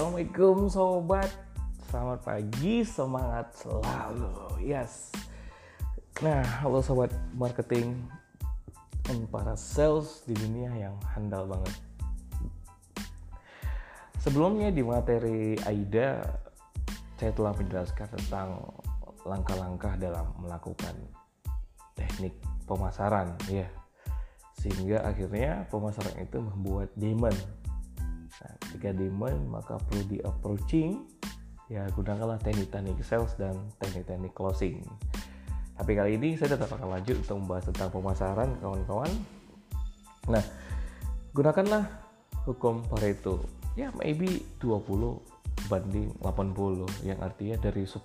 Assalamualaikum sobat. Selamat pagi, semangat selalu. Yes. Nah, halo sobat marketing Dan para sales di dunia yang handal banget. Sebelumnya di materi AIDA Saya telah menjelaskan tentang langkah-langkah dalam melakukan teknik pemasaran ya. Sehingga akhirnya pemasaran itu membuat demand ketika demand maka perlu di approaching ya gunakanlah teknik-teknik sales dan teknik-teknik closing. Tapi kali ini saya tetap akan lanjut untuk membahas tentang pemasaran kawan-kawan. Nah, gunakanlah hukum Pareto. Ya, maybe 20 banding 80 yang artinya dari 10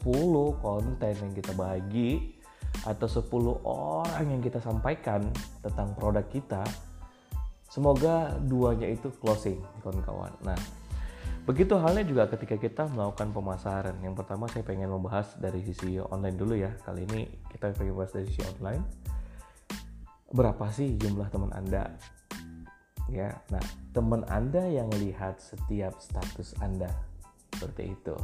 konten yang kita bagi atau 10 orang yang kita sampaikan tentang produk kita Semoga duanya itu closing, kawan-kawan. Nah, begitu halnya juga ketika kita melakukan pemasaran. Yang pertama saya pengen membahas dari sisi online dulu ya. Kali ini kita pengen bahas dari sisi online. Berapa sih jumlah teman Anda? Ya, nah teman Anda yang lihat setiap status Anda seperti itu.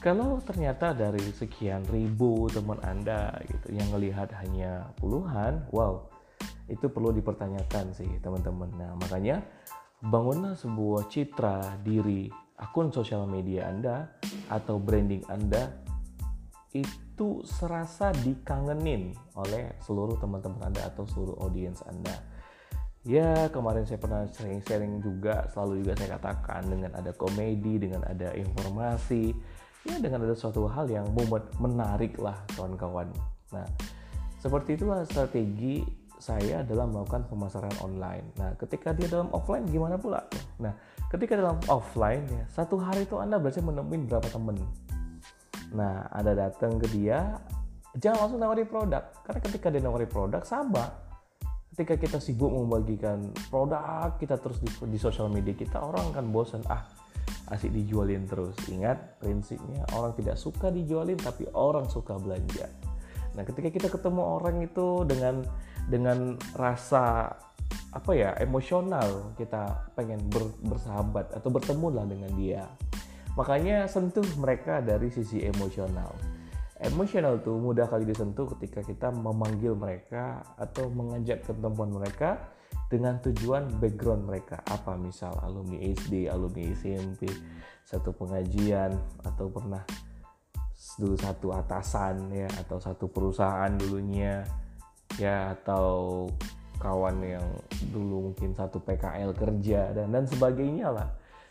Kalau ternyata dari sekian ribu teman Anda gitu yang melihat hanya puluhan, wow, itu perlu dipertanyakan sih teman-teman. Nah makanya bangunlah sebuah citra diri akun sosial media Anda atau branding Anda itu serasa dikangenin oleh seluruh teman-teman Anda atau seluruh audiens Anda. Ya kemarin saya pernah sharing-sharing juga selalu juga saya katakan dengan ada komedi, dengan ada informasi, ya dengan ada suatu hal yang menarik lah kawan-kawan. Nah seperti itulah strategi saya adalah melakukan pemasaran online. Nah, ketika dia dalam offline gimana pula? Nah, ketika dalam offline ya, satu hari itu Anda berhasil menemuin berapa temen. Nah, Anda datang ke dia, jangan langsung nawari produk. Karena ketika dia nawari produk, sabar. Ketika kita sibuk membagikan produk kita terus di, di sosial media kita, orang kan bosan. Ah, asik dijualin terus. Ingat prinsipnya orang tidak suka dijualin, tapi orang suka belanja. Nah, ketika kita ketemu orang itu dengan dengan rasa apa ya emosional kita pengen ber, bersahabat atau bertemu lah dengan dia. Makanya sentuh mereka dari sisi emosional. Emosional tuh mudah kali disentuh ketika kita memanggil mereka atau mengajak ketemuan mereka dengan tujuan background mereka. Apa misal alumni SD alumni SMP satu pengajian atau pernah dulu satu atasan ya atau satu perusahaan dulunya ya atau kawan yang dulu mungkin satu PKL kerja dan dan sebagainya lah.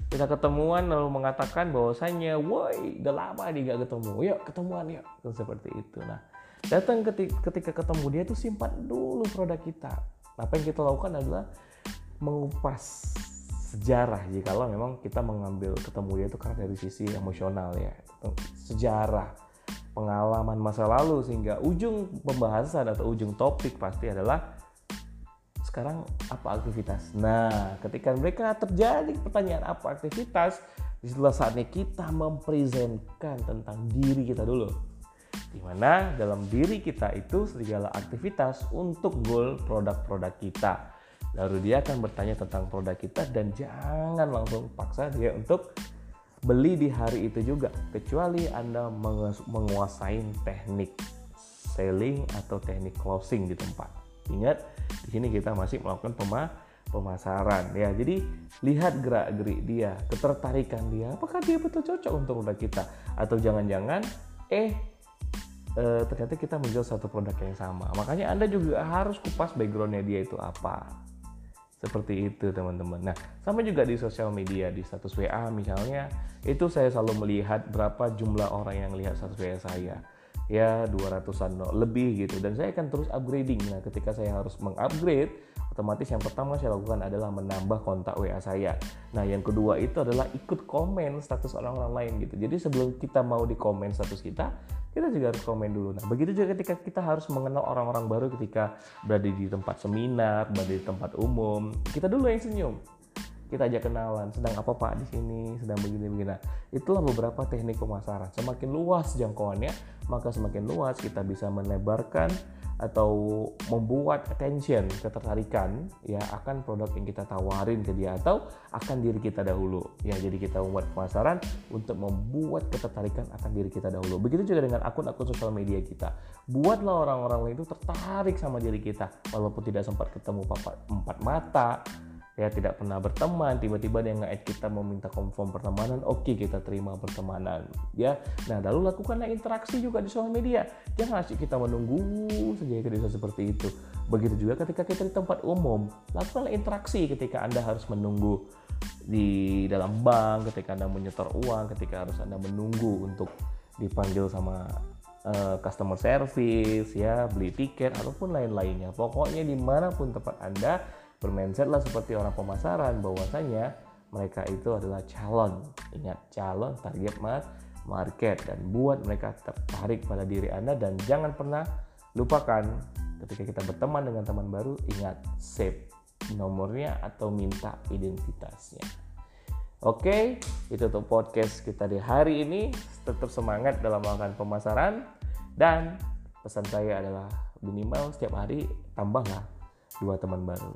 Kita ketemuan lalu mengatakan bahwasanya woi udah lama nih gak ketemu. Yuk ketemuan yuk. Kan seperti itu. Nah datang ketika, ketika ketemu dia tuh simpan dulu produk kita. Apa yang kita lakukan adalah mengupas sejarah jikalau memang kita mengambil ketemu dia itu karena dari sisi emosional ya sejarah pengalaman masa lalu sehingga ujung pembahasan atau ujung topik pasti adalah sekarang apa aktivitas. Nah, ketika mereka terjadi pertanyaan apa aktivitas, di situlah saatnya kita mempresentkan tentang diri kita dulu. Di mana dalam diri kita itu segala aktivitas untuk goal produk-produk kita. Lalu dia akan bertanya tentang produk kita dan jangan langsung paksa dia untuk beli di hari itu juga kecuali Anda menguasai teknik selling atau teknik closing di tempat. Ingat, di sini kita masih melakukan pema pemasaran ya. Jadi lihat gerak-gerik dia, ketertarikan dia, apakah dia betul cocok untuk produk kita atau jangan-jangan eh e, ternyata kita menjual satu produk yang sama. Makanya Anda juga harus kupas backgroundnya dia itu apa seperti itu teman-teman. Nah, sama juga di sosial media, di status WA misalnya, itu saya selalu melihat berapa jumlah orang yang lihat status WA saya. Ya, 200-an lebih gitu. Dan saya akan terus upgrading. Nah, ketika saya harus mengupgrade, otomatis yang pertama saya lakukan adalah menambah kontak WA saya. Nah, yang kedua itu adalah ikut komen status orang-orang lain gitu. Jadi sebelum kita mau di komen status kita, kita juga harus komen dulu. Nah, begitu juga ketika kita harus mengenal orang-orang baru ketika berada di tempat seminar, berada di tempat umum, kita dulu yang senyum. Kita ajak kenalan, sedang apa Pak di sini, sedang begini-begini. Nah, itulah beberapa teknik pemasaran. Semakin luas jangkauannya, maka semakin luas kita bisa menebarkan atau membuat attention ketertarikan ya akan produk yang kita tawarin ke dia atau akan diri kita dahulu. Ya jadi kita membuat pemasaran untuk membuat ketertarikan akan diri kita dahulu. Begitu juga dengan akun-akun sosial media kita. Buatlah orang-orang lain itu tertarik sama diri kita walaupun tidak sempat ketemu empat mata ya tidak pernah berteman tiba-tiba dia nge-add kita meminta confirm pertemanan oke kita terima pertemanan. Ya nah lalu lakukanlah interaksi juga di sosial media. Jangan asik kita menunggu saja ketika seperti itu. Begitu juga ketika kita di tempat umum lakukanlah interaksi ketika anda harus menunggu di dalam bank ketika anda menyetor uang ketika harus anda menunggu untuk dipanggil sama uh, customer service ya beli tiket ataupun lain-lainnya. Pokoknya di mana pun tempat anda bermindset lah seperti orang pemasaran bahwasanya mereka itu adalah calon ingat calon target market dan buat mereka tertarik pada diri anda dan jangan pernah lupakan ketika kita berteman dengan teman baru ingat save nomornya atau minta identitasnya Oke, itu untuk podcast kita di hari ini. Tetap semangat dalam melakukan pemasaran dan pesan saya adalah minimal setiap hari tambahlah dua teman baru.